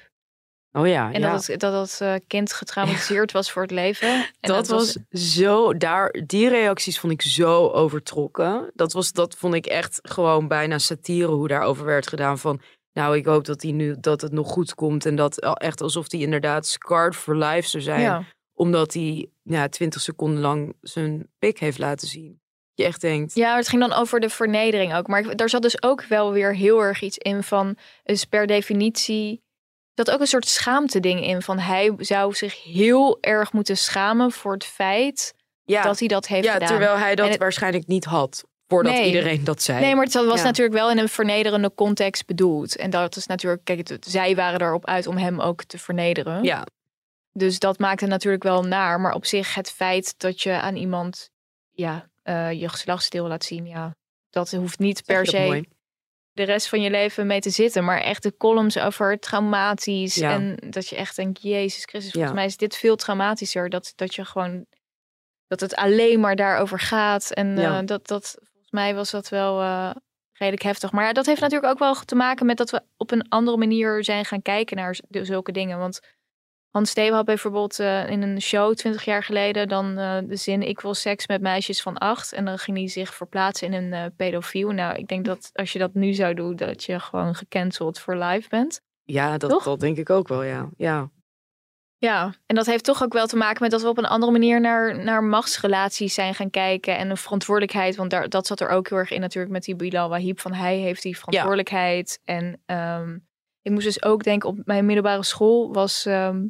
Oh ja, En ja. dat het, dat dat eh, kind getraumatiseerd was voor het leven. En dat was zo, daar, die reacties vond ik zo overtrokken. Dat, was, dat vond ik echt gewoon bijna satire hoe daarover werd gedaan. Van, nou, ik hoop dat, hij nu, dat het nog goed komt. En dat echt alsof hij inderdaad scarred for life zou zijn. Ja. Omdat hij ja, 20 seconden lang zijn pik heeft laten zien. Je echt denkt, Ja, het ging dan over de vernedering ook. Maar daar zat dus ook wel weer heel erg iets in van, dus per definitie, dat ook een soort schaamte ding in. Van hij zou zich heel erg moeten schamen voor het feit ja, dat hij dat heeft ja gedaan. terwijl hij dat het- waarschijnlijk niet had. Voordat Nee. iedereen dat zei. Nee, maar het was Ja. natuurlijk wel in een vernederende context bedoeld. En dat is natuurlijk, kijk, het- zij waren erop uit om hem ook te vernederen. Ja, Dus dat maakt het natuurlijk wel naar. Maar op zich het feit dat je aan iemand ja, eh, je geslachtsdeel laat zien, ja, dat hoeft niet per se mooi? De rest van je leven mee te zitten. Maar echt de columns over traumatisch. Ja. En dat je echt denkt, Jezus Christus, volgens Ja. mij is dit veel traumatischer. Dat, dat je gewoon, dat het alleen maar daarover gaat. En Ja. eh, dat, dat, volgens mij was dat wel eh, redelijk heftig. Maar ja, dat heeft natuurlijk ook wel te maken met dat we op een andere manier zijn gaan kijken naar zulke dingen. Want Hans Steven had bijvoorbeeld eh, in een show 20 jaar geleden dan eh, de zin ik wil seks met meisjes van acht. En dan ging hij zich verplaatsen in een eh, pedofiel. Nou, ik denk dat als je dat nu zou doen, dat je gewoon gecanceld voor live bent. ja dat, dat denk ik ook wel, ja. ja. Ja, en dat heeft toch ook wel te maken met dat we op een andere manier naar, naar machtsrelaties zijn gaan kijken. En een verantwoordelijkheid, want daar, dat zat er ook heel erg in natuurlijk met die Bilal Wahib. Van hij heeft die verantwoordelijkheid. En ehm, ik moest dus ook denken, op mijn middelbare school was, ehm,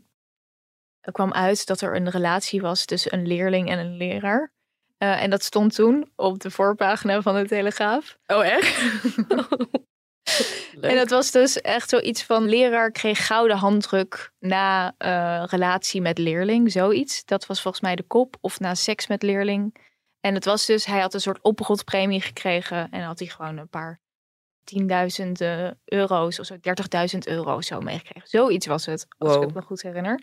kwam uit dat er een relatie was tussen een leerling en een leraar. Eh, en dat stond toen op de voorpagina van de Telegraaf. Oh, echt? En dat was dus echt zoiets van leraar kreeg gouden handdruk na eh, relatie met leerling, zoiets. Dat was volgens mij de kop of na seks met leerling. En het was dus, hij had een soort oprotpremie gekregen en had hij gewoon een paar tienduizend eh, euro's of zo, 30.000 euro zo meegekregen. Zoiets was het, als ik het me goed herinner.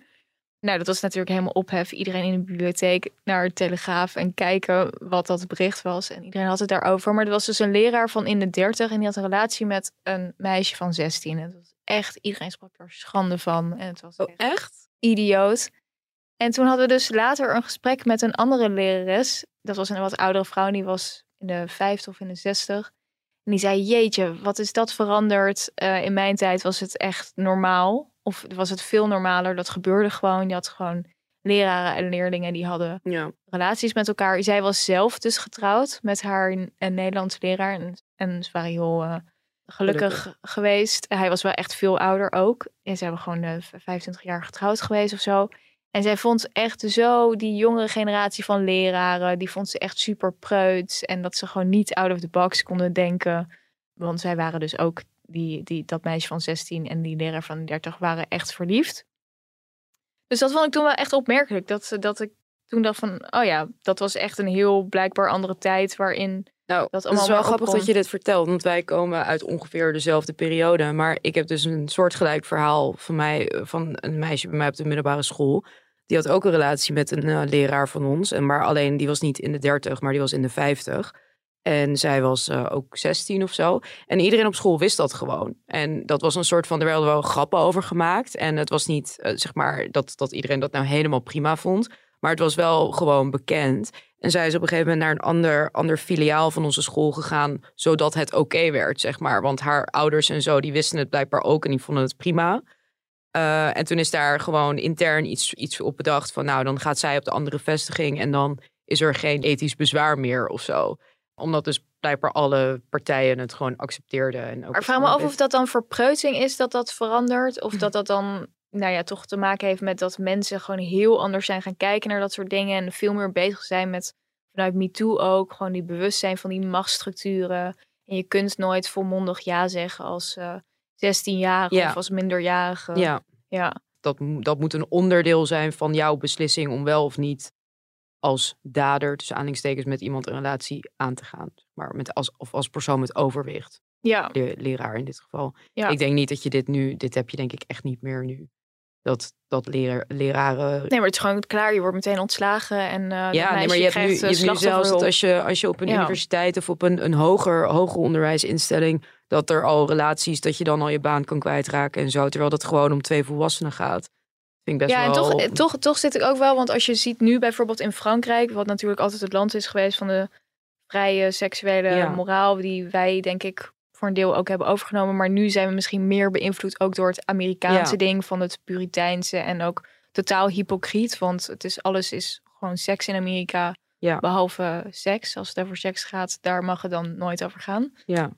Nou, dat was natuurlijk helemaal ophef. Iedereen in de bibliotheek naar de Telegraaf en kijken wat dat bericht was. En iedereen had het daarover. Maar er was dus een leraar van in de 30 en die had een relatie met een meisje van 16. En het was echt, iedereen sprak er schande van. En het was Oh, echt? idioot. En toen hadden we dus later een gesprek met een andere lerares. Dat was een wat oudere vrouw, die was in de 50 of in de 60. En die zei: Jeetje, wat is dat veranderd? Eh, in mijn tijd was het echt normaal. Of was het veel normaler? Dat gebeurde gewoon. Je had gewoon leraren en leerlingen die hadden Ja. relaties met elkaar. Zij was zelf dus getrouwd met haar een Nederlandse leraar. En, en ze waren heel eh, gelukkig, Gelukkig. geweest. Hij was wel echt veel ouder ook. En ze hebben gewoon eh, 25 jaar getrouwd geweest of zo. En zij vond echt zo die jongere generatie van leraren, die vond ze echt super preuts. En dat ze gewoon niet out of the box konden denken. Want zij waren dus ook, die, die, dat meisje van 16 en die leraar van 30 waren echt verliefd. Dus dat vond ik toen wel echt opmerkelijk. Dat, dat ik toen dacht van, oh ja, dat was echt een heel blijkbaar andere tijd waarin Nou, dat het allemaal is wel grappig dat je dit vertelt, want wij komen uit ongeveer dezelfde periode. Maar ik heb dus een soortgelijk verhaal van mij, van een meisje bij mij op de middelbare school. Die had ook een relatie met een eh, leraar van ons. En maar alleen die was niet in de dertig, maar die was in de vijftig. En zij was eh, ook 16 of zo. En iedereen op school wist dat gewoon. En dat was een soort van, er werden wel grappen over gemaakt. En het was niet, eh, zeg maar, dat, dat iedereen dat nou helemaal prima vond. Maar het was wel gewoon bekend. En zij is op een gegeven moment naar een ander, ander filiaal van onze school gegaan. Zodat het oké werd, zeg maar. Want haar ouders en zo, die wisten het blijkbaar ook. En die vonden het prima. Eh, en toen is daar gewoon intern iets, iets op bedacht. Van nou, dan gaat zij op de andere vestiging. En dan is er geen ethisch bezwaar meer of zo. Omdat dus blijkbaar alle partijen het gewoon accepteerden. En ook Maar vraag me af of dat dan verpreutsing is dat dat verandert. Of dat dat dan, nou ja, toch te maken heeft met dat mensen gewoon heel anders zijn gaan kijken naar dat soort dingen. En veel meer bezig zijn met, vanuit MeToo ook, gewoon die bewustzijn van die machtsstructuren. En je kunt nooit volmondig ja zeggen als eh 16-jarige Ja. of als minderjarige. Ja, ja. dat, dat moet een onderdeel zijn van jouw beslissing om wel of niet als dader, tussen aanhalingstekens, met iemand een relatie aan te gaan. Maar met als, of als persoon met overwicht. Ja. De leraar in dit geval. Ja. Ik denk niet dat je dit nu, dit heb je denk ik echt niet meer nu. Dat, dat leraar, leraren. Nee, maar het is gewoon klaar. Je wordt meteen ontslagen. En dat ja, nee, maar je hebt nu, je eh, hebt nu zelfs dat als je, als je op een Ja. universiteit of op een, een hoger, hoger onderwijsinstelling, dat er al relaties, dat je dan al je baan kan kwijtraken en zo. Terwijl dat gewoon om twee volwassenen gaat. Vind ik best ja, en wel... toch, toch, toch zit ik ook wel, want als je ziet nu bijvoorbeeld in Frankrijk, wat natuurlijk altijd het land is geweest van de vrije seksuele Ja. moraal, die wij denk ik voor een deel ook hebben overgenomen. Maar nu zijn we misschien meer beïnvloed ook door het Amerikaanse Ja. ding van het Puriteinse en ook totaal hypocriet, want het is, alles is gewoon seks in Amerika, Ja. behalve seks. Als het over seks gaat, daar mag het dan nooit over gaan. Ja.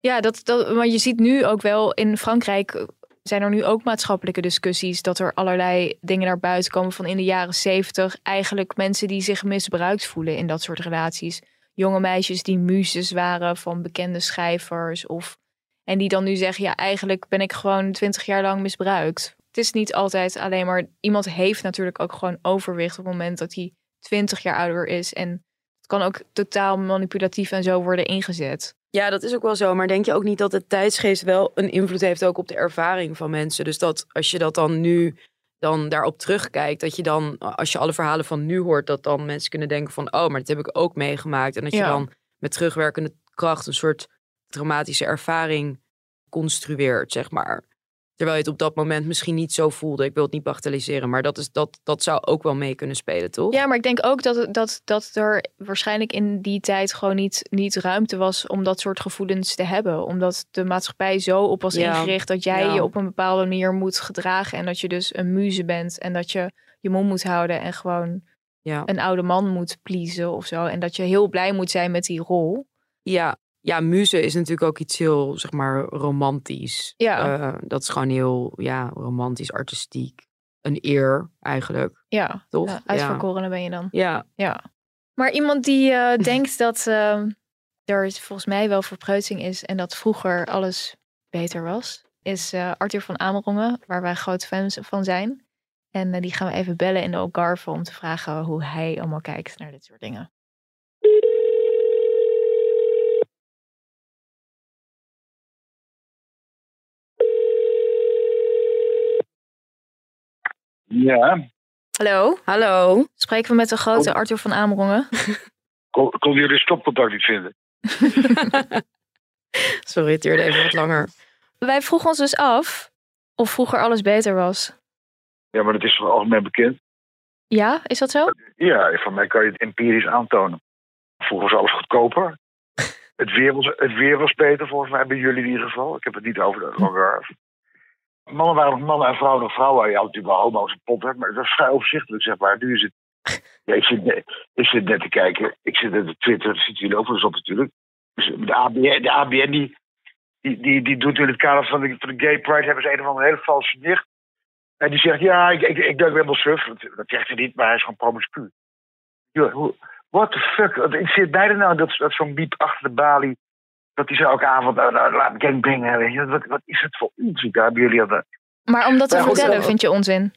Ja, dat, dat, maar je ziet nu ook wel in Frankrijk zijn er nu ook maatschappelijke discussies dat er allerlei dingen naar buiten komen van in de jaren zeventig. Eigenlijk mensen die zich misbruikt voelen in dat soort relaties. Jonge meisjes die muzes waren van bekende schrijvers of en die dan nu zeggen ja eigenlijk ben ik gewoon twintig jaar lang misbruikt. Het is niet altijd alleen maar iemand heeft natuurlijk ook gewoon overwicht op het moment dat hij twintig jaar ouder is en het kan ook totaal manipulatief en zo worden ingezet. Ja, dat is ook wel zo. Maar denk je ook niet dat de tijdsgeest wel een invloed heeft ook op de ervaring van mensen? Dus dat als je dat dan nu dan daarop terugkijkt, dat je dan, als je alle verhalen van nu hoort, dat dan mensen kunnen denken van, oh, maar dat heb ik ook meegemaakt. En dat je dan met terugwerkende kracht een soort traumatische ervaring construeert, zeg maar. Terwijl je het op dat moment misschien niet zo voelde. Ik wil het niet bagatelliseren, maar dat, is, dat, dat zou ook wel mee kunnen spelen, toch? Ja, maar ik denk ook dat, het- dat, dat er waarschijnlijk in die tijd gewoon niet, niet ruimte was om dat soort gevoelens te hebben. Omdat de maatschappij zo op was Ja. ingericht dat jij Ja. je op een bepaalde manier moet gedragen. En dat je dus een muze bent en dat je je mond moet houden en gewoon Ja. een oude man moet pleasen of zo. En dat je heel blij moet zijn met die rol. Ja, ja, muze is natuurlijk ook iets heel, zeg maar, romantisch. Ja. Eh, dat is gewoon heel, ja, romantisch, artistiek. Een eer, eigenlijk. Ja, Toch? ja, uitverkorene ben je dan. Ja. Ja. Maar iemand die eh, denkt dat eh, er volgens mij wel verpreutsing is en dat vroeger alles beter was, is eh, Arthur van Amerongen, waar wij grote fans van zijn. En die gaan we even bellen in de Algarve om te vragen hoe hij allemaal kijkt naar dit soort dingen. Ja, Hallo. Hallo. Spreken we met de grote Arthur van Amerongen? kon, kon jullie stopcontact niet vinden? Sorry, het duurde even wat langer. Wij vroegen ons dus af of vroeger alles beter was. Ja, maar dat is toch algemeen bekend? Ja, is dat zo? Ja, van mij kan je het empirisch aantonen. Vroeger was alles goedkoper. Het weer was, het weer was beter, volgens mij, bij jullie in ieder geval. Ik heb het niet over de. Mannen waren nog mannen en vrouwen nog vrouwen. Je had natuurlijk wel homo's en potten, maar dat was vrij overzichtelijk, zeg maar. Nu is het... Ja, ik, zit net, ik zit net te kijken. Ik zit net op Twitter, daar zitten jullie ook op natuurlijk. Dus de ABN, de ABN die, die, die, die doet in het kader van de, Gay Pride... hebben ze een of andere hele valse nicht. En die zegt, ja, ik, ik, ik wel suf. Dat, dat zegt hij niet, maar hij is gewoon promiscu. What the fuck? Interesseert mij er nou dat, dat zo'n biep achter de balie... dat die zo elke avond, nou, nou, laat gangbang weet je. Wat, wat is het voor onzin? Daar hebben jullie de... Maar om dat te vertellen eh, vind je onzin.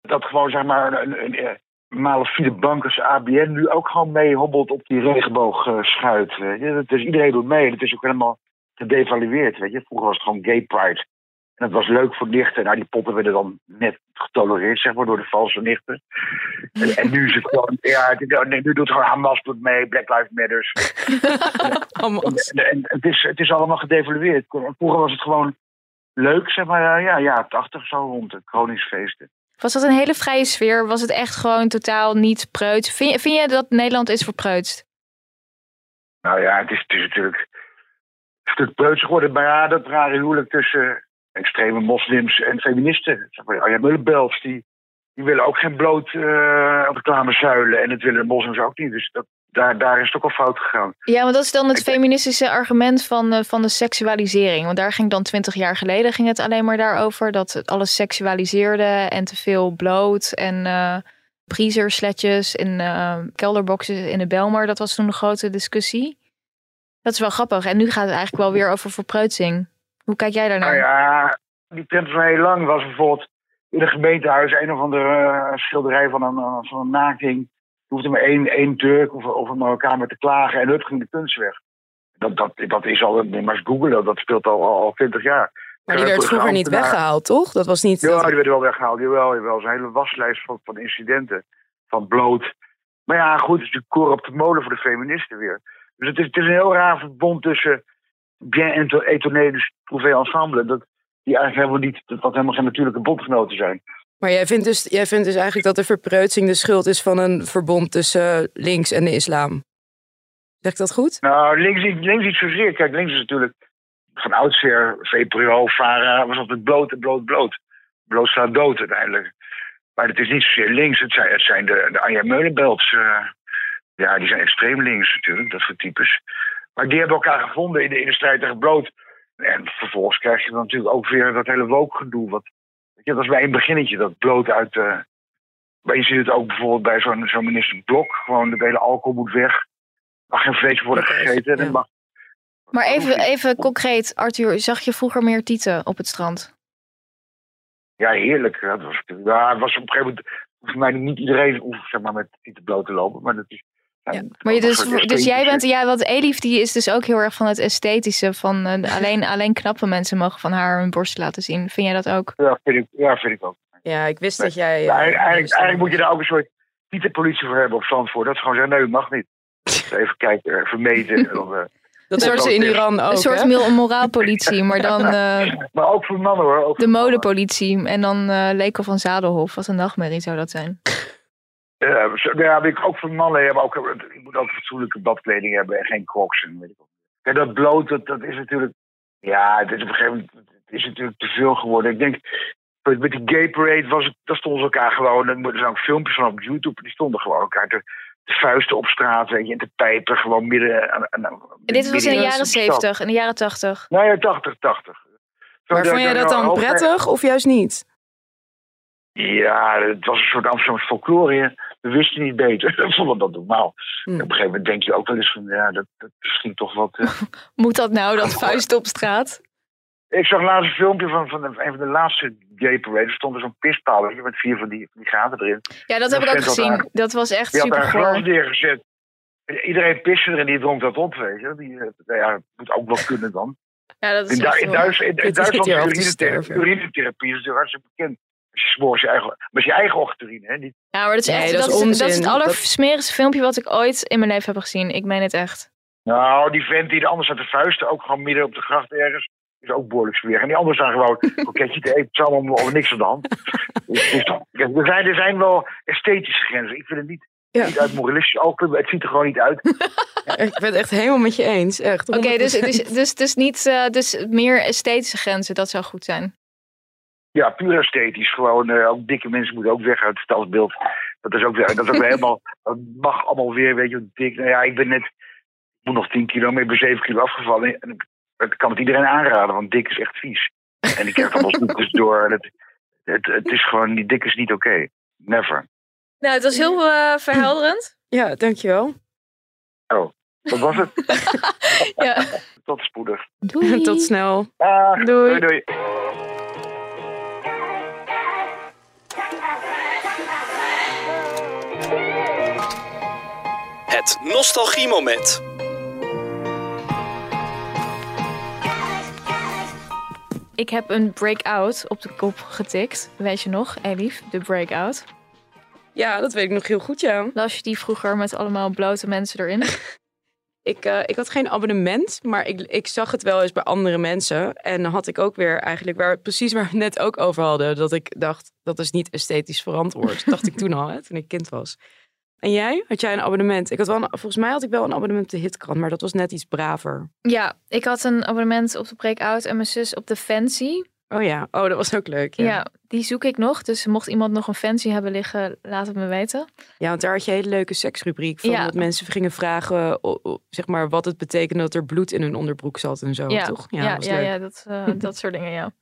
Dat gewoon zeg maar een, een, een malafide bank als ABN nu ook gewoon mee hobbelt op die regenboogschuit. weet je. Dus iedereen doet mee. Het is ook helemaal gedevalueerd. Weet je. Vroeger was het gewoon gay pride. En dat was leuk voor nichten. Nou, die poppen werden dan net getolereerd, zeg maar, door de valse nichten. En, en nu is het gewoon, ja, het- nu doet gewoon Hamas doet mee, Black Lives Matters. En, en het, is, het is allemaal gedevalueerd. Vroeger was het gewoon leuk, zeg maar, ja, ja, 80 zo rond de Koningsfeesten. Was dat een hele vrije sfeer? Was het echt gewoon totaal niet preuts? Vind je, vind je dat Nederland is verpreutst? Nou ja, het is, het is natuurlijk een stuk preuts geworden. Maar ja, dat rare huwelijk tussen extreme moslims en feministen. Zeg maar, Arja Mullenbelt, die, die willen ook geen bloot eh reclamezuilen. En dat willen de moslims ook niet. Dus dat, daar, daar is het ook al fout gegaan. Ja, want dat is dan het feministische argument van, eh, van de seksualisering. Want daar ging dan twintig jaar geleden ging het alleen maar daarover. Dat het alles seksualiseerde en te veel bloot en eh breezersletjes en eh, kelderboxen in de Belmar. Dat was toen een grote discussie. Dat is wel grappig. En nu gaat het eigenlijk wel weer over verpreutsing. Hoe kijk jij daarnaar? Nou ja, die trend van heel lang was bijvoorbeeld in een gemeentehuis een of andere eh, schilderij van een, eh, van een naking. Er hoefde maar één, één Turk of, of een Marokkaan te klagen en hup ging de kunst weg. Dat, dat, dat is al, een- maar eens googelen, dat speelt al, al 20 jaar. Maar die werd vroeger niet weggehaald, toch? Dat was niet... Ja, die werden wel weggehaald. Jawel, jawel. Zo'n hele waslijst van, van incidenten. Van bloot. Maar ja, goed, het is natuurlijk koren op de molen voor de feministen weer. Dus het is, het is een heel raar verbond tussen bien en étonné, dus trouvé ensemble. Dat, die eigenlijk helemaal niet, dat wat helemaal geen natuurlijke bondgenoten zijn. Maar jij vindt, dus, jij vindt dus eigenlijk dat de verpreutsing de schuld is van een verbond tussen links en de islam. Zeg ik dat goed? Nou, links niet, links niet zozeer. Kijk, links is natuurlijk van oudsher, VPRO, VARA, was altijd bloot bloot, bloot. Bloot staat dood uiteindelijk. Maar het is niet zozeer links, het zijn, het zijn de, de Anja Meulenbelts. eh, ja, die zijn extreem links natuurlijk, dat soort types. Maar die hebben elkaar gevonden in de, in de strijd tegen bloot. En vervolgens krijg je dan natuurlijk ook weer dat hele woke-gedoe. Wat, weet je, dat is bij een beginnetje, dat bloot uit... eh maar je ziet het ook bijvoorbeeld bij zo'n zo'n minister Blok. Gewoon, de hele alcohol moet weg. mag geen vlees worden gegeten. En mag, Maar even, even concreet, Arthur, zag je vroeger meer tieten op het strand? ja, heerlijk. Dat was, ja, het was op een gegeven moment... Voor mij niet iedereen hoeft zeg maar, met tieten bloot te lopen. Maar dat is... zijn Maar je dus, dus jij bent, ja, want Elif die is dus ook heel erg van het esthetische. Van eh, alleen, alleen knappe mensen mogen van haar hun borst laten zien. Vind jij dat ook? Ja, vind ik, ja, vind ik ook. Ja, ik wist dat jij... Ja, eh, eigenlijk, eigenlijk, moet je daar ook een soort tietenpolitie voor hebben op Zandvoort. Dat is gewoon zeggen, nee, mag niet. Even kijken, eh, Dat soort ze in Iran ook, Een soort hè? moraalpolitie, maar dan eh, maar ook voor mannen hoor. Ook de modepolitie. En dan eh Leko van Zadelhof. Wat een nachtmerrie zou dat zijn. Ja, zo- ja, ik ook voor mannen hebben ook, je moet ook fatsoenlijke badkleding hebben en geen crocs en weet ik. En dat bloot, dat, dat is natuurlijk, ja, het is op een gegeven moment het is natuurlijk te veel geworden. Ik denk, met die gay parade was het, daar stonden ze elkaar gewoon, en er zijn ook filmpjes van op YouTube, die stonden gewoon elkaar te, te vuisten op straat, weet je, en te pijpen, gewoon midden aan, aan, aan- En dit was in de jaren. 70, in de jaren 80. Nou ja, 80, 80. Zo, Maar vond jij dat dan prettig of juist niet? Ja, het was een soort Amsterdamse folklore. We wisten niet beter. We vonden dat normaal. Hmm. Op een gegeven moment denk je ook wel eens van, ja, dat, dat is misschien toch wat... eh. Moet dat nou, dat vuist op straat? Ik zag laatst een filmpje van, van een van de laatste gay parade. Er stond er zo'n pispaal met vier van die, die gaten erin. Ja, dat heb ik ook gezien. Dat was echt Die had super daar glas neergezet. Iedereen piste er en die dronk dat op, weet je. Die, eh, nou ja, moet ook wel kunnen dan. Ja, dat is In, Du- in, Duits, in, Duitsland is urinetherapie is natuurlijk hartstikke bekend. Als je s'morgens je eigen, maar is je eigen ochtendurine, hè? Niet, Ja, maar dat is Nee, echt, dat dat, is dat is het Dat- allersmerigste filmpje wat ik ooit in mijn leven heb gezien. Ik meen het echt. Nou, die vent die er anders uit de vuisten, ook gewoon midden op de gracht ergens, is ook behoorlijk smerig. En die anderen zijn gewoon een kroketje te eten, het is allemaal om niks aan de hand. Dus, dus kijk, er, zijn, er zijn wel esthetische grenzen. Ik vind het niet, Ja. niet uit moralistisch oogpunt, het ziet er gewoon niet uit. Ik ben het echt helemaal met je eens, echt. Oké, dus, 100%. dus, dus, dus niet eh, dus meer esthetische grenzen, dat zou goed zijn. Ja, puur esthetisch. Gewoon, eh, ook dikke mensen moeten ook weg uit het stadsbeeld. Dat is ook, weer- dat is ook weer helemaal, dat mag allemaal weer, weet je, dik. Nou ja, ik ben net, ik moet nog 10 kilo, maar ik ben 7 kilo afgevallen. En ik, ik kan het iedereen aanraden, want dik is echt vies. En ik krijg allemaal snoepjes door. Het, het, het is gewoon, die dik is niet oké. Never. Nou, het was heel eh, verhelderend. Ja, dankjewel. Oh, dat was het. Ja. Tot spoedig. Doei. Tot snel. Dag. Doei. doei. doei. Het nostalgiemoment. Ik heb een breakout op de kop getikt. Weet je nog, Elif? De breakout. Ja, dat weet ik nog heel goed, ja. Las je die vroeger met allemaal blote mensen erin? Ik, eh, ik had geen abonnement, maar ik, ik zag het wel eens bij andere mensen. En dan had ik ook weer eigenlijk, waar, precies waar we het net ook over hadden, dat ik dacht, dat is niet esthetisch verantwoord. dat dacht ik toen al, hè, toen ik kind was. En jij? Had jij een abonnement? Ik had wel een- volgens mij had ik wel een abonnement op de Hitkrant, maar dat was net iets braver. ja, ik had een abonnement op de breakout en mijn zus op de Fancy. Oh ja, oh, dat was ook leuk. Ja, Ja. die zoek ik nog. Dus mocht iemand nog een Fancy hebben liggen, laat het me weten. Ja, want daar had je een hele leuke seksrubriek van. Ja. Dat mensen gingen vragen, zeg maar, wat het betekende dat er bloed in hun onderbroek zat en zo, ja, toch? ja, dat ja, ja, dat, eh, dat soort dingen, ja.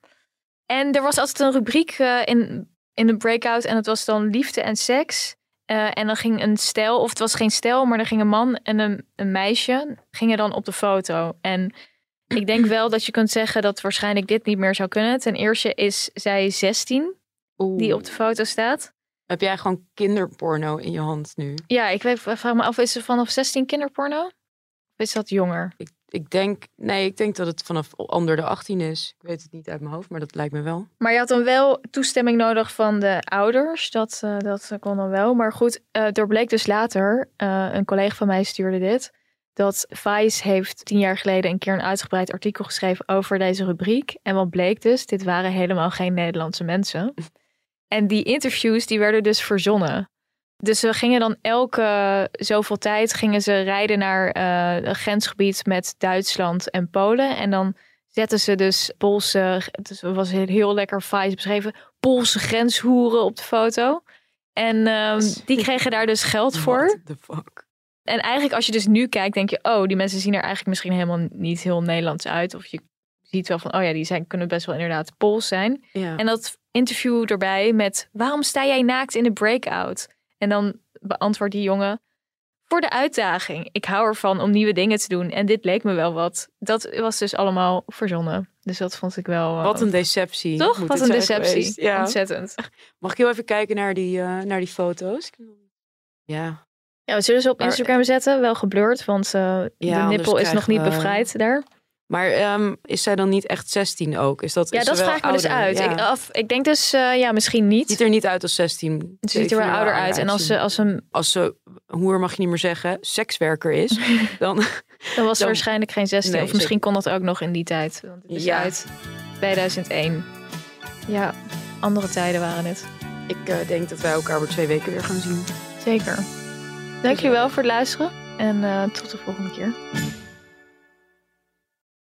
En er was altijd een rubriek eh, in, in de breakout en het was dan liefde en seks. Eh, en dan ging een stel, of het was geen stel, maar er ging een man en een, een meisje, gingen dan op de foto. En ik denk wel dat je kunt zeggen dat waarschijnlijk dit niet meer zou kunnen. Ten eerste is zij 16, die op de foto staat. Heb jij gewoon kinderporno in je hand nu? Ja, ik weet, vraag me af, is het vanaf 16 kinderporno? Of is dat jonger? Ik, ik denk, nee, ik denk dat het vanaf onder de 18 is. Ik weet het niet uit mijn hoofd, maar dat lijkt me wel. Maar je had dan wel toestemming nodig van de ouders. Dat, eh, dat kon dan wel. Maar goed, eh er bleek dus later, eh, een collega van mij stuurde dit. Dat Vice heeft tien jaar geleden een keer een uitgebreid artikel geschreven over deze rubriek. En wat bleek dus, dit waren helemaal geen Nederlandse mensen. En die interviews die werden dus verzonnen. Dus ze gingen dan elke zoveel tijd gingen ze rijden naar eh een grensgebied met Duitsland en Polen. En dan zetten ze dus Poolse, het was heel, lekker Vice beschreven, Poolse grenshoeren op de foto. En ehm, die kregen daar dus geld voor. What the fuck? En eigenlijk als je dus nu kijkt, denk je, oh, die mensen zien er eigenlijk misschien helemaal niet heel Nederlands uit. Of je ziet wel van, oh ja, die zijn, kunnen best wel inderdaad Pools zijn. Ja. En dat interview erbij met, waarom sta jij naakt in de breakout? En dan beantwoordt die jongen, voor de uitdaging. Ik hou ervan om nieuwe dingen te doen. En dit leek me wel wat. Dat was dus allemaal verzonnen. Dus dat vond ik wel... eh, Wat een deceptie. Toch? moet Wat een deceptie. Ja. Ontzettend. Mag ik heel even kijken naar die, eh, naar die foto's? Ja. Ja, we zullen ze op Instagram zetten. Wel geblurred, want eh, de anders nippel is nog niet we- bevrijd daar. Maar ehm, is zij dan niet echt 16 ook? Is dat, Ja, is dat ze vraag ik me dus uit. Ja. Ik, af, ik denk dus, eh, ja, misschien niet. Ziet er niet uit als 16. Het ziet er wel ouder uit. En als ze, als ze, als ze, hoer mag je niet meer zeggen, sekswerker is, dan... dan was ze Dan- waarschijnlijk geen 16. Nee, of misschien kon dat ook nog in die tijd. Want het is Ja. uit 2001. Ja, andere tijden waren het. Ik eh, denk dat wij elkaar over twee weken weer gaan zien. Zeker. Dankjewel voor het luisteren. En eh, tot de volgende keer.